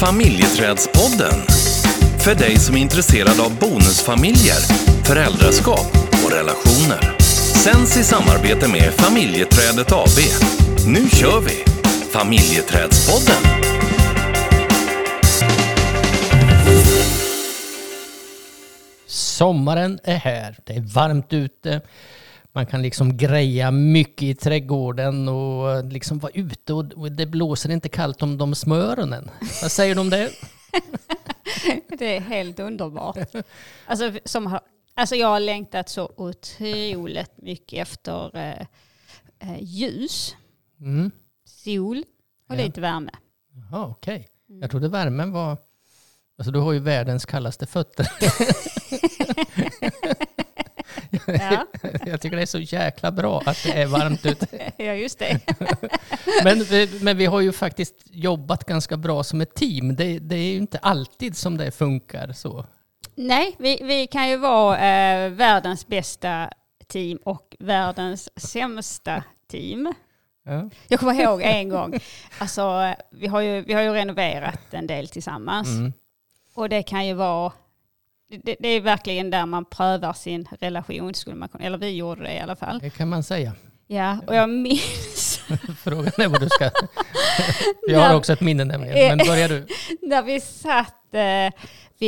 Familjeträdspodden. För dig som är intresserad av bonusfamiljer, föräldraskap och relationer. Sänds i samarbete med Familjeträdet AB. Nu kör vi! Familjeträdspodden. Sommaren är här. Det är varmt ute. Man kan liksom greja mycket i trädgården och liksom vara ute och det blåser inte kallt om de små öronen. Vad säger du om det? Det är helt underbart. Alltså, som, har- alltså jag har längtat så otroligt mycket efter eh, eh, ljus, Mm. sol och Ja. lite värme. Jaha, okej. Jag trodde värmen var... Alltså du har ju världens kallaste fötter. Ja, Jag tycker det är så jäkla bra att det är varmt ute. ja just det. Men, men vi har ju faktiskt jobbat ganska bra som ett team. Det, det är ju inte alltid som det funkar så. Nej, vi, vi kan ju vara eh, världens bästa team och världens sämsta team. Ja. Jag kommer ihåg en gång, alltså, vi, har ju, vi har ju renoverat en del tillsammans. Mm. Och det kan ju vara, det, det är verkligen där man prövar sin relation, skulle man eller vi gjorde det i alla fall. Det kan man säga. Ja, och jag minns Frågan är vad du ska... Jag har också ett minne nämligen. Men börjar du? när vi satt, eh,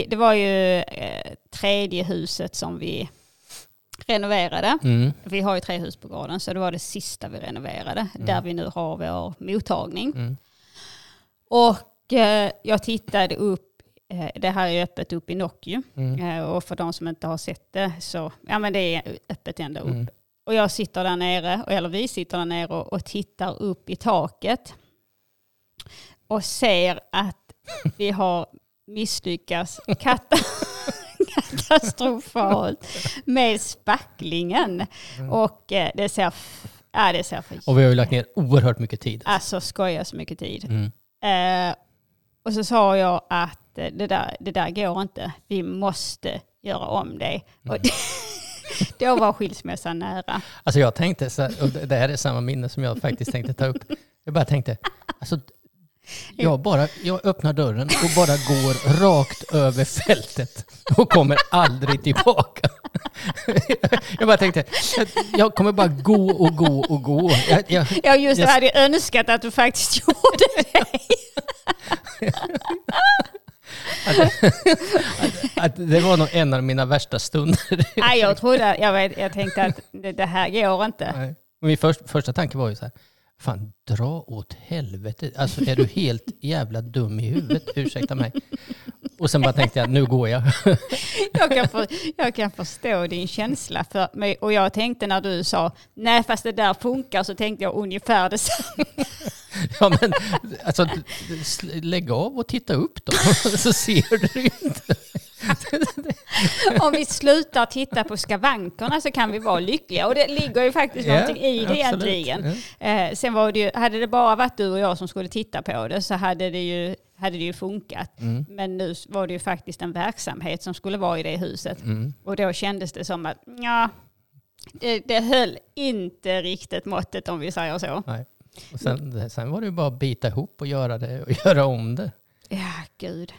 det var ju eh, tredje huset som vi renoverade. Mm. Vi har ju tre hus på gården, så det var det sista vi renoverade, där vi nu har vår mottagning. Mm. Och eh, jag tittade upp, det här är öppet upp i Nockju, Mm. eh, och för de som inte har sett det så, ja men det är öppet ända upp. Mm. Och jag sitter där nere, eller vi sitter där nere och, och tittar upp i taket och ser att vi har misslyckats kata- katastrofalt med spacklingen. Och eh, det ser, ja, det ser för Och vi har ju lagt ner oerhört mycket tid. Alltså skoja så mycket tid. Mm. Eh, och så sa jag att eh, det där, det där går inte. Vi måste göra om det. Och då var skilsmässan nära. Alltså jag tänkte, så och det det här är samma minne som jag faktiskt tänkte ta upp. Jag bara tänkte, alltså jag, bara, jag öppnar dörren och bara går rakt över fältet och kommer aldrig tillbaka. Jag bara tänkte, jag- kommer bara gå och gå och gå. Jag, jag, Jag just Jag- hade önskat att du faktiskt gjorde det. att det var nog en av mina värsta stunder. Nej, jag trodde, jag, vet, jag tänkte att det, det här går inte. Nej. Min först, första tanke var ju så här, fan dra åt helvete. Alltså är du helt jävla dum i huvudet? Ursäkta mig. Och sen bara tänkte jag, nu går jag. Jag kan, för, jag kan förstå din känsla. För mig. Och jag tänkte när du sa, nej fast det där funkar, så tänkte jag ungefär detsamma. Ja men alltså lägg av och titta upp då. Så ser du inte. Om vi slutar titta på skavankerna så kan vi vara lyckliga. Och det ligger ju faktiskt Ja, någonting i det egentligen. Eh, sen var det ju, hade det bara varit du och jag som skulle titta på det så hade det ju, hade det ju funkat. Mm. Men nu var det ju faktiskt en verksamhet som skulle vara i det huset. Mm. Och då kändes det som att ja, det, det höll inte riktigt måttet om vi säger så. Nej. Och sen, sen var det ju bara att bita ihop och göra det och göra om det. Ja, gud.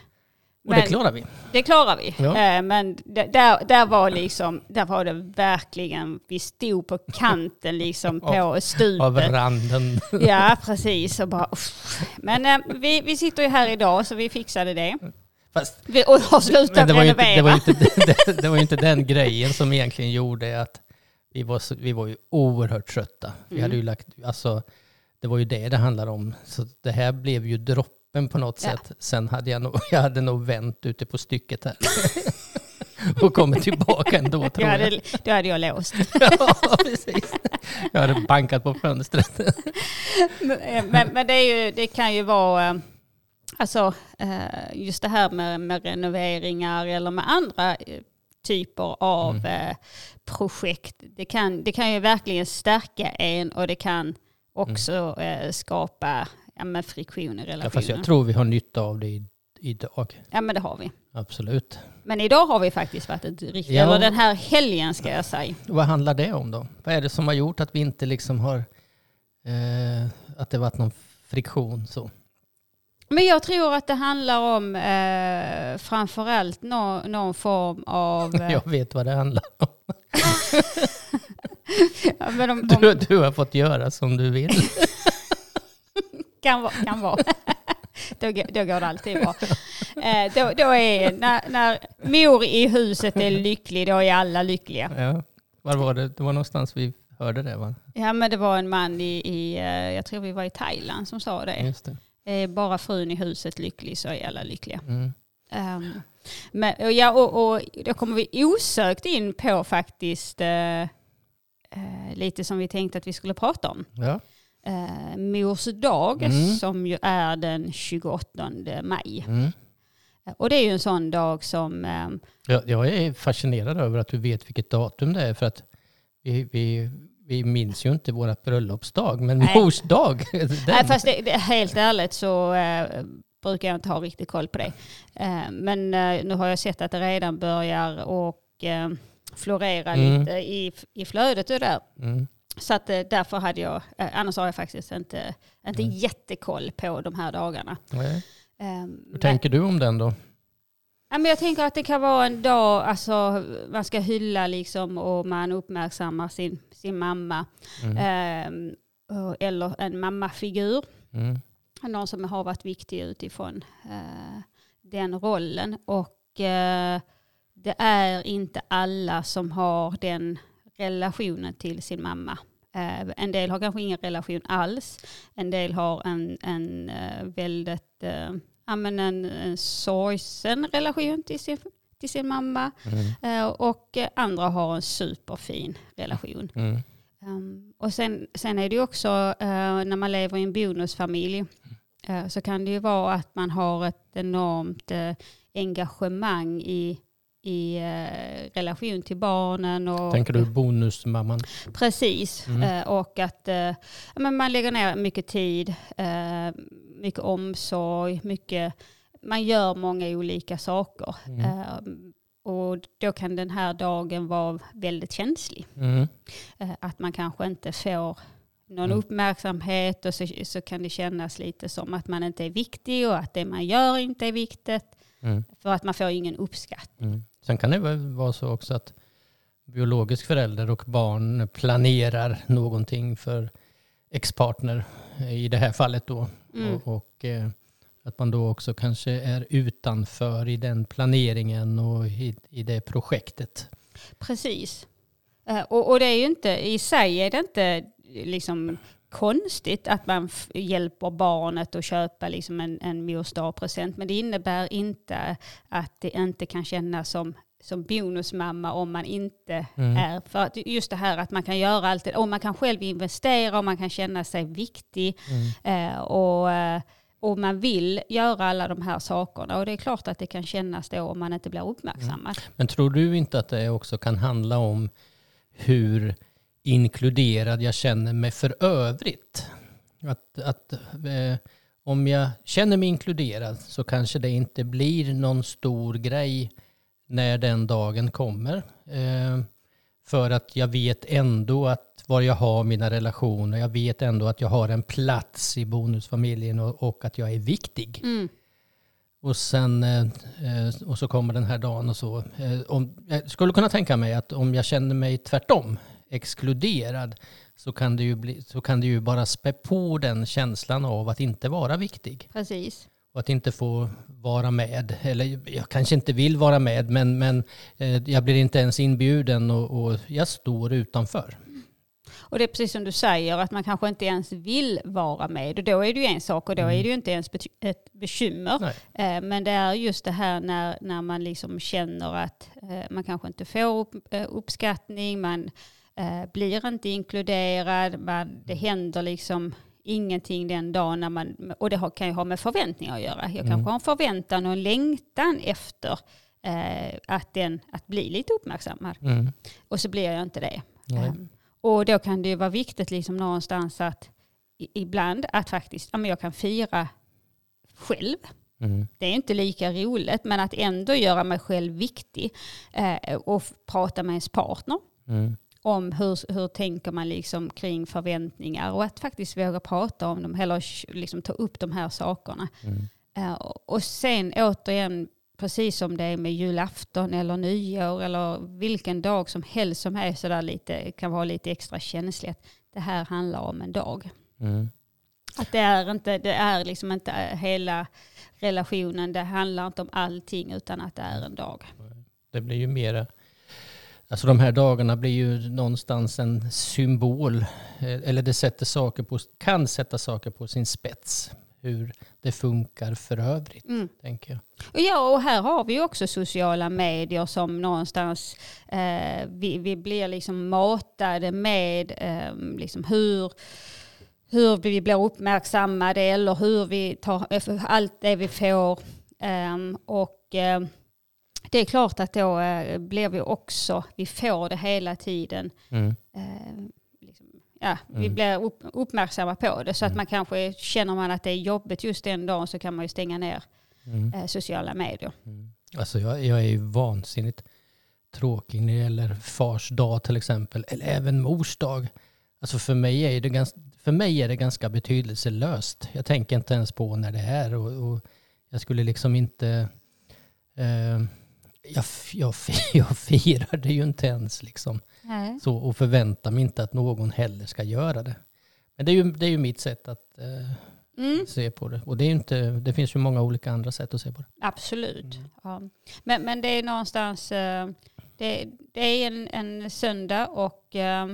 Och det klarar vi. Det klarar vi. Ja. Eh, Men där, där, var liksom, där var det verkligen, vi stod på kanten liksom på Av stupet. randen. Ja, precis. Och bara, uff. Men eh, vi, vi sitter ju här idag så vi fixade det. Fast Vi, och har slutat Men det var, ju inte, renovera. det, var inte, det, det var ju inte den grejen som egentligen gjorde att vi var, vi var ju oerhört trötta. Vi Mm. hade ju lagt, alltså, det var ju det det handlade om. Så det här blev ju droppen på något Ja. sätt. Sen hade jag nog, jag hade nog vänt ute på stycket här. och kommit tillbaka ändå tror Jag hade, då hade jag låst. ja, precis. Jag hade bankat på fönstret. Men, men, men det, är ju, det kan ju vara, eh, alltså eh, just det här med, med renoveringar eller med andra eh, typer av Mm. eh, projekt. Det kan, det kan ju verkligen stärka en och det kan också eh, skapa ja, men friktion i Mm. Ja, relationen. fast jag tror vi har nytta av det idag. Ja men det har vi. Absolut. Men idag har vi faktiskt varit ett riktigt, Ja. eller den här helgen ska jag säga. Vad handlar det om då? Vad är det som har gjort att vi inte liksom har, eh, att det varit någon friktion så? Men jag tror att det handlar om eh, framförallt nå, någon form av... Eh, Jag vet vad det handlar om. ja, men om, Du, om, du har fått göra som du vill. kan vara. Kan vara. då, då går det alltid bra. Eh, då, då är, när, när mor i huset är lycklig, då är alla lyckliga. Ja. Var var det? Det var någonstans vi hörde det va? Ja, men det var en man i, i eh, jag tror vi var i Thailand som sa det. Just det. Är bara frun i huset lycklig så är alla lyckliga. Mm. Um, men, och, ja, och, och då kommer vi osökt in på faktiskt eh, eh, lite som vi tänkte att vi skulle prata om. Ja. Eh, Mors dag Mm. som ju är den 28 maj. Mm. Och det är ju en sån dag som, eh, Jag, jag är fascinerad över att du vet vilket datum det är för att vi, vi, vi minns ju inte våra bröllopsdag, men Nej. mors dag. den. nej, fast det, det, helt ärligt så eh, brukar jag inte ha riktigt koll på det. Eh, men eh, nu har jag sett att det redan börjar och eh, florera Mm. lite i, i flödet och där. Mm. Så att, eh, därför hade jag, eh, annars har jag faktiskt inte, inte Mm. jättekoll på de här dagarna. Nej. Ehm, Hur men- tänker du om den då? Men jag tänker att det kan vara en dag, alltså man ska hylla liksom och man uppmärksammar sin, sin mamma. Mm. Ehm, eller en mammafigur. Mm. Någon som har varit viktig utifrån eh, den rollen. Och det är inte alla som har den relationen till sin mamma. Eh, en del har kanske ingen relation alls. En del har en, en eh, väldigt, eh, ja, men en, en sorgsen relation till sin, till sin mamma. Mm. Och andra har en superfin relation. Mm. Um, och sen, sen är det ju också när man lever i en bonusfamilj så kan det ju vara att man har ett enormt engagemang i, i eh, relation till barnen. Och, Tänker du bonusmamman? Precis. Mm. Eh, och att eh, men man lägger ner mycket tid, mycket omsorg, mycket, man gör många olika saker. Mm. Och då kan den här dagen vara väldigt känslig. Mm. Att man kanske inte får någon Mm. uppmärksamhet och så, så kan det kännas lite som att man inte är viktig och att det man gör inte är viktigt. Mm. För att man får ingen uppskattning. Sen kan det väl vara så också att biologisk förälder och barn planerar någonting för ex-partner i det här fallet då. Mm. Och, och eh, att man då också kanske är utanför i den planeringen och i, i det projektet. Precis. Eh, och, och det är ju inte, i sig är det inte liksom konstigt att man hjälper barnet att köpa liksom en, en present Men det innebär inte att det inte kan kännas som, som bonusmamma om man inte Mm. är. För att just det här att man kan göra allt och man kan själv investera och man kan känna sig viktig. Mm. Eh, och, eh, och man vill göra alla de här sakerna. Och det är klart att det kan kännas då om man inte blir uppmärksammad. Men tror du inte att det också kan handla om hur inkluderad jag känner mig för övrigt? Att, att eh, om jag känner mig inkluderad så kanske det inte blir någon stor grej när den dagen kommer. Eh, för att jag vet ändå att var jag har mina relationer, jag vet ändå att jag har en plats i bonusfamiljen och, och att jag är viktig. Mm. Och sen eh, eh, och så kommer den här dagen och så. Eh, om, jag skulle kunna tänka mig att om jag känner mig tvärtom, exkluderad, så kan det ju, bli, så kan det ju bara spä på den känslan av att inte vara viktig. Precis. Och att inte få vara med. Eller jag kanske inte vill vara med, men, men eh, jag blir inte ens inbjuden och, och jag står utanför. Och det är precis som du säger, att man kanske inte ens vill vara med. Och då är det ju en sak och då är det ju inte ens ett bekymmer. Nej. Eh, Men det är just det här när, när man liksom känner att eh, man kanske inte får eh, uppskattning, man eh, blir inte inkluderad, man, det händer liksom ingenting den dagen när man, och det har, kan ju ha med förväntningar att göra. Jag Mm. kanske har en förväntan och en längtan efter eh, att, den, att bli lite uppmärksammad. Mm. Och så blir jag inte det. Ehm, och då kan det ju vara viktigt liksom någonstans att i- ibland att faktiskt, ja, men jag kan fira själv. Mm. Det är inte lika roligt, men att ändå göra mig själv viktig eh, och prata med ens partner Mm. Om hur, hur tänker man liksom kring förväntningar och att faktiskt våga prata om dem eller liksom ta upp de här sakerna. Mm. Eh, och sen återigen, precis som det är med julafton eller nyår eller vilken dag som helst som är sådär lite, kan vara lite extra känsligt. Det här handlar om en dag. Mm. Att det är, inte, det är liksom inte hela relationen, det handlar inte om allting utan att det är en dag. Det blir ju mera, alltså de här dagarna blir ju någonstans en symbol, eh, eller det sätter saker på, kan sätta saker på sin spets. Hur det funkar för övrigt, Mm. tänker jag. Ja, och här har vi också sociala medier som någonstans, eh, vi, vi blir liksom matade med eh, liksom hur, hur vi blir uppmärksammade eller hur vi tar eh, allt det vi får. Ehm, och eh, det är klart att då eh, blir vi också, vi får det hela tiden. Mm. Eh, liksom, ja, vi Mm. blir upp, uppmärksamma på det. Så att Mm. man kanske, känner man att det är jobbigt just den dagen så kan man ju stänga ner Mm. eh, sociala medier. Mm. Alltså jag, jag är ju vansinnigt tråkig när det gäller fars dag till exempel, eller även mors dag. Alltså för mig är det ganska, för mig är det ganska betydelselöst. Jag tänker inte ens på när det är och, och jag skulle liksom inte... Eh, jag, jag, jag firar det ju inte ens liksom. Nej. Så, och förväntar mig inte att någon heller ska göra det. Men det är ju, det är ju mitt sätt att eh, Mm, se på det. Och det, är inte, det finns ju många olika andra sätt att se på det. absolut. Mm. Ja. Men, men det är någonstans, eh, det, det är en, en söndag och eh,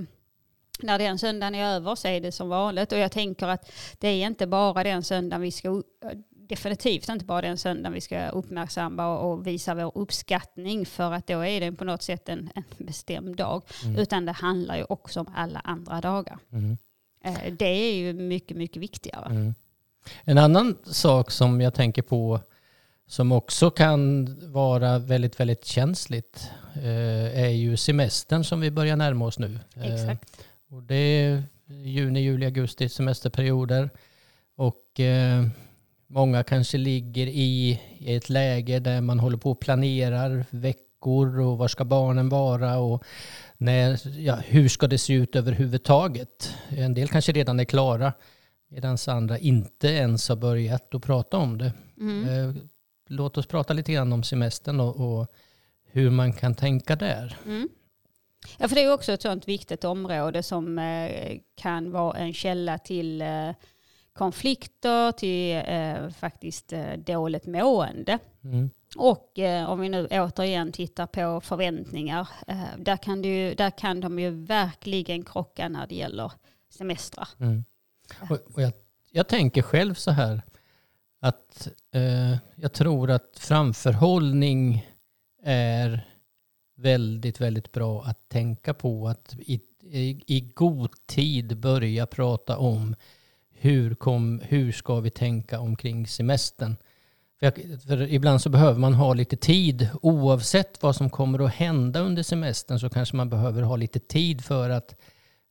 när den söndagen är över så är det som vanligt. Och jag tänker att det är inte bara den söndagen vi ska, definitivt inte bara den söndagen vi ska uppmärksamma och, och visa vår uppskattning för att då är det på något sätt en, en bestämd dag. Mm. Utan det handlar ju också om alla andra dagar. Mm. Eh, Det är ju mycket, mycket viktigare. Mm. En annan sak som jag tänker på som också kan vara väldigt, väldigt känsligt eh, är ju semestern som vi börjar närma oss nu. Eh, Exakt. och det är juni, juli, augusti semesterperioder. Och eh, många kanske ligger i, ett läge där man håller på och planerar veckor och var ska barnen vara och när, ja, hur ska det se ut överhuvudtaget. En del kanske redan är klara medan andra inte ens har börjat att prata om det. Mm. Eh, låt oss prata lite grann om semestern och, och hur man kan tänka där. Mm. Ja, för det är också ett sånt viktigt område som eh, kan vara en källa till eh, konflikter, till eh, faktiskt eh, dåligt mående. Mm. Och eh, om vi nu återigen tittar på förväntningar, eh, där, kan ju, där kan de ju verkligen krocka när det gäller semestrar. Mm. Och, och jag, jag tänker själv så här att eh, jag tror att framförhållning är väldigt, väldigt bra att tänka på. Att i, i, i god tid börja prata om hur, kom, hur ska vi tänka omkring semestern. För, jag, för ibland så behöver man ha lite tid. Oavsett vad som kommer att hända under semestern så kanske man behöver ha lite tid för att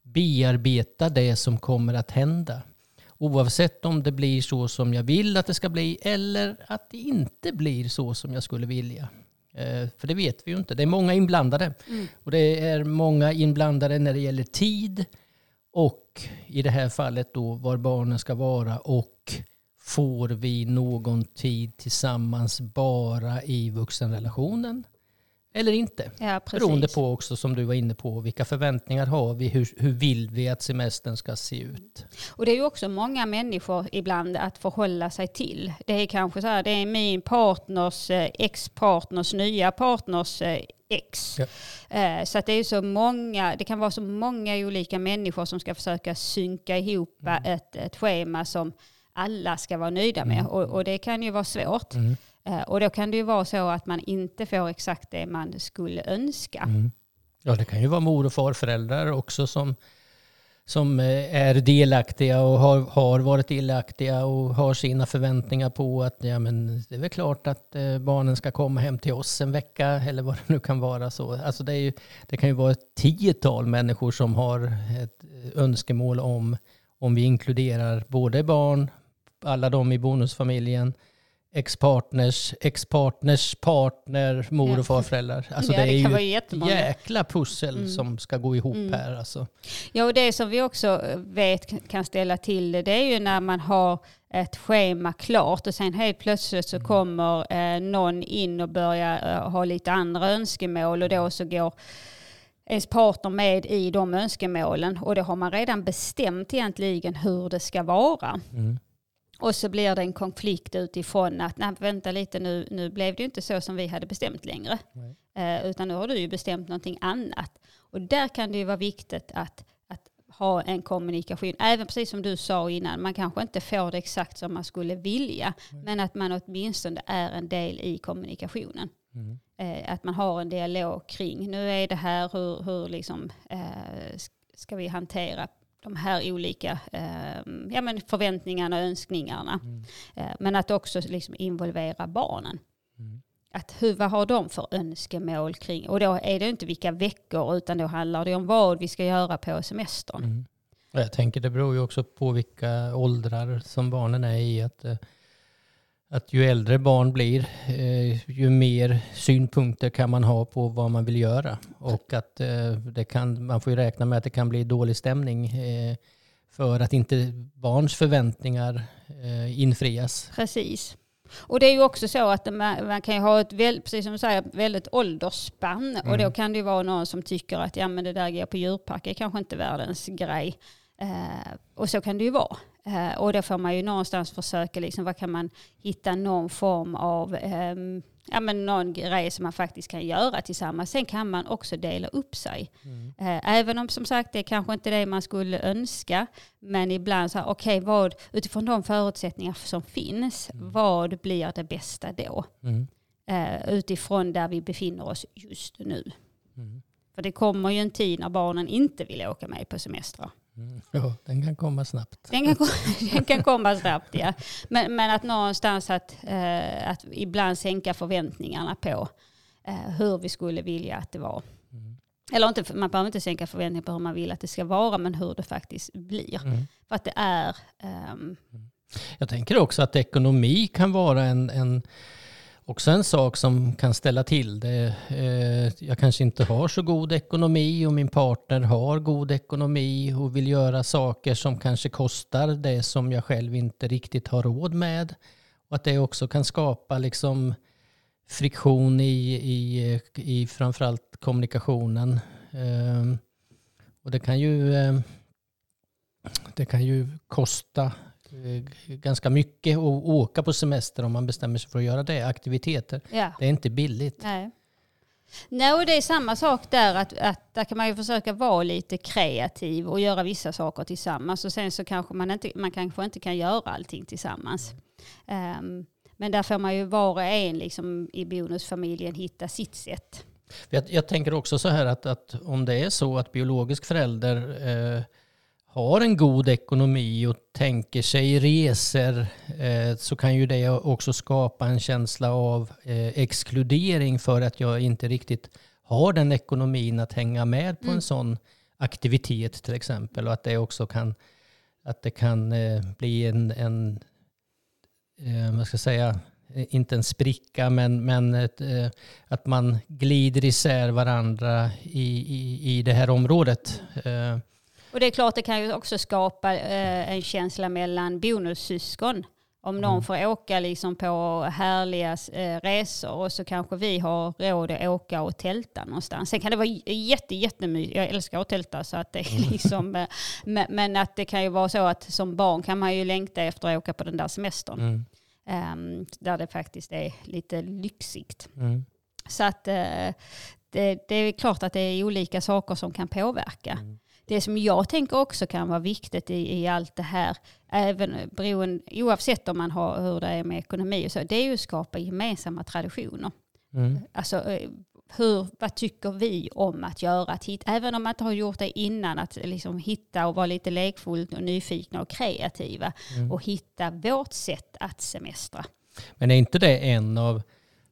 bearbeta det som kommer att hända. Oavsett om det blir så som jag vill att det ska bli eller att det inte blir så som jag skulle vilja. Eh, För det vet vi ju inte. Det är många inblandade. Mm. Och det är många inblandade när det gäller tid och i det här fallet då var barnen ska vara och får vi någon tid tillsammans bara i vuxenrelationen eller inte? Ja, precis. Beroende på också som du var inne på, vilka förväntningar har vi? Hur, hur vill vi att semestern ska se ut? Och det är ju också många människor ibland att förhålla sig till. Det är kanske så här, det är min partners eh, ex-partners nya partners ex. Ja. Eh, Så att det är så många, det kan vara så många olika människor som ska försöka synka ihop Mm. ett, ett schema som alla ska vara nöjda med. Mm. Och, och det kan ju vara svårt. Mm. Eh, Och då kan det ju vara så att man inte får exakt det man skulle önska. Mm. Ja, det kan ju vara mor och farföräldrar också som, som eh, är delaktiga och har, har varit delaktiga och har sina förväntningar på att ja, men det är väl klart att eh, barnen ska komma hem till oss en vecka eller vad det nu kan vara. så. Alltså det, är ju, det kan ju vara ett tiotal människor som har ett önskemål om om vi inkluderar både barn, alla de i bonusfamiljen, ex-partners, ex-partners partner, mor Ja. och farföräldrar. Alltså Ja, det det är ju ett jäkla pussel Mm. som ska gå ihop Mm. här. Alltså. Ja, och det som vi också vet kan ställa till det, det är ju när man har ett schema klart och sen helt plötsligt så kommer eh, någon in och börjar eh, ha lite andra önskemål och då så går ens partner med i de önskemålen och då har man redan bestämt egentligen hur det ska vara. Mm. Och så blir det en konflikt utifrån att nej, vänta lite nu, nu blev det ju inte så som vi hade bestämt längre. Eh, utan nu har du ju bestämt någonting annat. Och där kan det ju vara viktigt att, att ha en kommunikation. Även precis som du sa innan, man kanske inte får det exakt som man skulle vilja. Men att man åtminstone är en del i kommunikationen. Mm. Eh, att man har en dialog kring, nu är det här, hur, hur liksom, eh, sk- ska vi hantera de här olika eh, ja, men förväntningarna och önskningarna. Mm. Eh, men att också liksom involvera barnen. Mm. Att hur, vad har de för önskemål kring? Och då är det inte vilka veckor utan då handlar det om vad vi ska göra på semestern. Mm. Jag tänker det beror ju också på vilka åldrar som barnen är i. Att, eh, att ju äldre barn blir, eh, ju mer synpunkter kan man ha på vad man vill göra. Och att eh, det kan, man får ju räkna med att det kan bli dålig stämning eh, för att inte barns förväntningar eh, infrias. Precis. Och det är ju också så att man, man kan ju ha ett, väl, precis som du säger, väldigt åldersspann. Och då Mm. kan det ju vara någon som tycker att ja, men det där går på djurpark är kanske inte världens grej. Eh, och så kan det ju vara. Eh, och då får man ju någonstans försöka, liksom, vad kan man hitta någon form av, ehm, ja men någon grej som man faktiskt kan göra tillsammans. Sen kan man också dela upp sig. Eh, Även om som sagt det är kanske inte det man skulle önska. Men ibland så här, okej vad, utifrån de förutsättningar som finns, vad blir det bästa då? Mm. Eh, utifrån där vi befinner oss just nu. Mm. För det kommer ju en tid när barnen inte vill åka med på semestrar. Mm. Ja, den kan komma snabbt. Den kan, den kan komma snabbt ja. Men, men att någonstans att, eh, att ibland sänka förväntningarna på eh, hur vi skulle vilja att det var. Mm. Eller inte, man behöver inte sänka förväntningar på hur man vill att det ska vara, men hur det faktiskt blir. Mm. För att det är, ehm, Jag tänker också att ekonomi kan vara en, en, också en sak som kan ställa till det. Eh, Jag kanske inte har så god ekonomi och min partner har god ekonomi och vill göra saker som kanske kostar det som jag själv inte riktigt har råd med. Och att det också kan skapa liksom friktion i, i, i framförallt kommunikationen. Eh, Och det kan ju, eh, det kan ju kosta ganska mycket att åka på semester om man bestämmer sig för att göra det. Aktiviteter. ja. Det är inte billigt. Nej. Nej, och det är samma sak där, att, att där kan man ju försöka vara lite kreativ och göra vissa saker tillsammans. Och sen så kanske man, inte, man kanske inte kan göra allting tillsammans. Ehm, men där får man ju var och en liksom, i bonusfamiljen hitta sitt sätt. Jag, jag tänker också så här att, att om det är så att biologisk förälder eh, har en god ekonomi och tänker sig resor eh, så kan ju det också skapa en känsla av eh, exkludering för att jag inte riktigt har den ekonomin att hänga med på Mm. en sån aktivitet till exempel och att det också kan, att det kan eh, bli en, en vad ska jag säga, inte en spricka men, men ett, att man glider isär varandra i, i, i det här området. Eh, Och det är klart, det kan ju också skapa eh, en känsla mellan bonussyskon. Om någon Mm. får åka liksom på härliga eh, resor och så kanske vi har råd att åka och tälta någonstans. Sen kan det vara jätte, jättemysigt. Jag älskar att tälta så att det är liksom... eh, men, men att det kan ju vara så att som barn kan man ju längta efter att åka på den där semestern. mm, Ehm, där det faktiskt är lite lyxigt. mm, Så att eh, det, det är klart att det är olika saker som kan påverka. Mm. Det som jag tänker också kan vara viktigt i, i allt det här, även beroende, oavsett om man har hur det är med ekonomi och så, det är ju att skapa gemensamma traditioner. mm, Alltså eh, hur, vad tycker vi om att göra? Att hitta, även om man inte har gjort det innan, att liksom hitta och vara lite lekfull och nyfikna och kreativa mm. och hitta vårt sätt att semestra. Men är inte det en av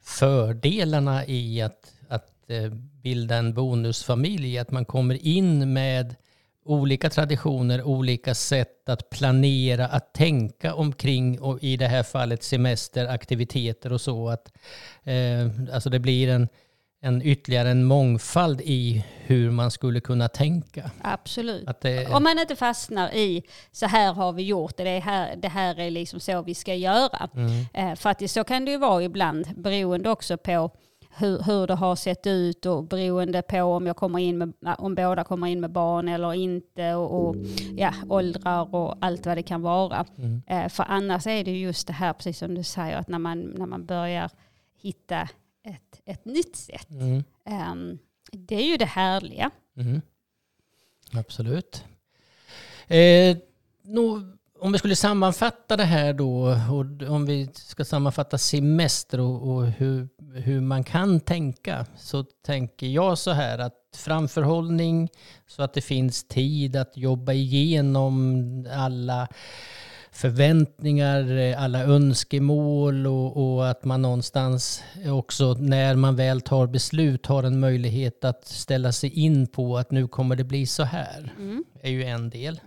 fördelarna i att, att eh, bilda en bonusfamilj? Att man kommer in med olika traditioner, olika sätt att planera, att tänka omkring och i det här fallet semester, aktiviteter och så. Att, eh, alltså det blir en, en ytterligare en mångfald i hur man skulle kunna tänka. Absolut. Det, Om man inte fastnar i så här har vi gjort det, det här, det här är liksom så vi ska göra. mm, Eh, för att det, så kan det ju vara ibland beroende också på hur, hur det har sett ut och beroende på om, jag kommer in med, om båda kommer in med barn eller inte och, och ja, åldrar och allt vad det kan vara. mm, Eh, för annars är det just det här, precis som du säger, att när man, när man börjar hitta ett, ett nytt sätt. mm, ehm, det är ju det härliga. mm. Absolut. Eh, nå, om vi skulle sammanfatta det här då, och om vi ska sammanfatta semester och, och hur, hur man kan tänka, så tänker jag så här att framförhållning så att det finns tid att jobba igenom alla förväntningar, eh, alla önskemål och, och att man någonstans också när man väl tar beslut har en möjlighet att ställa sig in på att nu kommer det bli så här. Mm. är ju en del.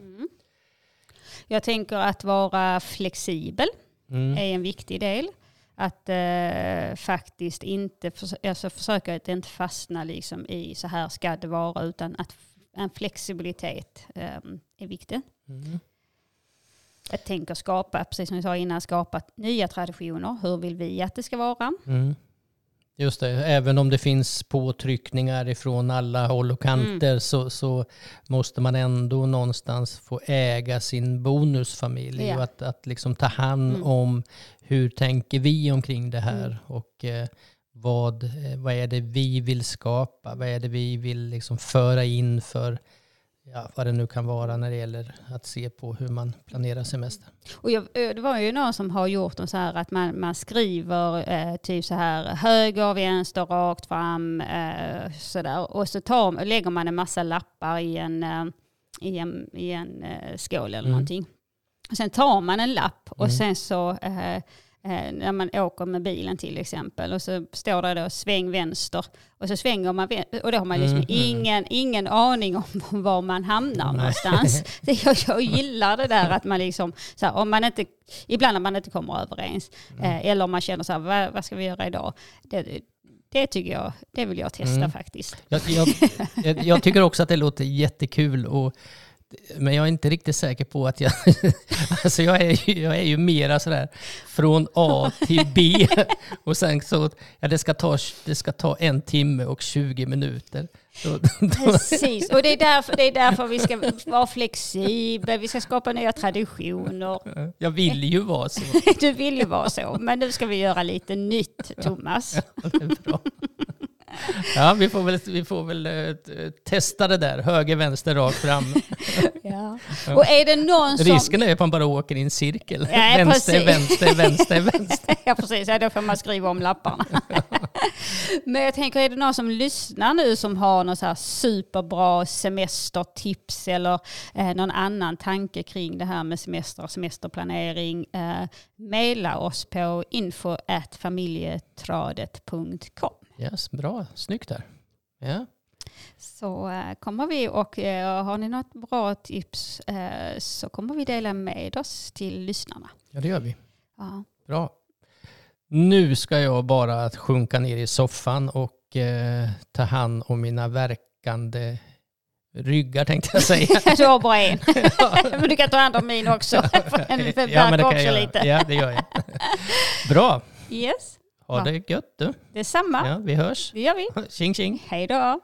Jag tänker att vara flexibel Mm. är en viktig del. Att eh, faktiskt inte förs- alltså försöka att inte fastna liksom i så här ska det vara utan att en flexibilitet eh, är viktig. Mm. Jag tänker skapa, precis som jag sa innan, skapa nya traditioner. Hur vill vi att det ska vara? Mm. Just det, även om det finns påtryckningar ifrån alla håll och kanter Mm. så, så måste man ändå någonstans få äga sin bonusfamilj Ja. och att, att liksom ta hand Mm. om hur tänker vi omkring det här Mm. och eh, vad, eh, vad är det vi vill skapa, vad är det vi vill liksom föra in för ja, vad det nu kan vara när det gäller att se på hur man planerar semester. Och jag, det var ju någon som har gjort så här att man, man skriver eh, typ så här höger, vänster, rakt fram eh, så där. Och så tar, lägger man en massa lappar i en, eh, i en, i en eh, skål eller Mm. någonting. Och sen tar man en lapp och Mm. sen så eh, när man åker med bilen till exempel och så står det då sväng vänster och så svänger man och då har man liksom Mm, mm. ingen, ingen aning om var man hamnar Nej. någonstans. Jag, jag gillar det där att man liksom, så här, om man inte, ibland när man inte kommer överens Mm. eh, eller om man känner så här, vad, vad ska vi göra idag? Det, det tycker jag, det vill jag testa Mm. faktiskt. Jag, jag, jag tycker också att det låter jättekul. Och, men jag är inte riktigt säker på att jag... Alltså jag är, jag är ju mera sådär från A till B. Och sen så, ja det ska ta, det ska ta en timme och 20 minuter. Då, då, Precis, och det är, därför, det är därför vi ska vara flexibla, vi ska skapa nya traditioner. jag vill ju vara så. Du vill ju vara så, men nu ska vi göra lite nytt, Thomas. Det är bra. Ja, vi får väl, vi får väl eh, testa det där. Höger, vänster, rakt fram. Ja. Och är det någon som... Risken är att man bara åker i en cirkel. Ja, vänster, precis. vänster, vänster, vänster. Ja precis, ja, då får man skriva om lapparna. Men jag tänker, är det någon som lyssnar nu som har något så här superbra semestertips eller eh, någon annan tanke kring det här med semester och semesterplanering, eh, mejla oss på info familjetradet.com. Yes, bra, snyggt där. Ja. Så eh, kommer vi och eh, har ni något bra tips eh, så kommer vi dela med oss till lyssnarna. ja, det gör vi. Ja. Bra. Nu ska jag bara sjunka ner i soffan och eh, ta hand om mina verkande ryggar tänkte jag säga. Du har bara en. men du kan ta hand om min också. Ja, men det kan jag lite. Ja, det gör jag. Bra. Yes, Ha Ja. det gött du. detsamma. Ja, vi hörs. Det gör vi. Tjing tjing. Hej då.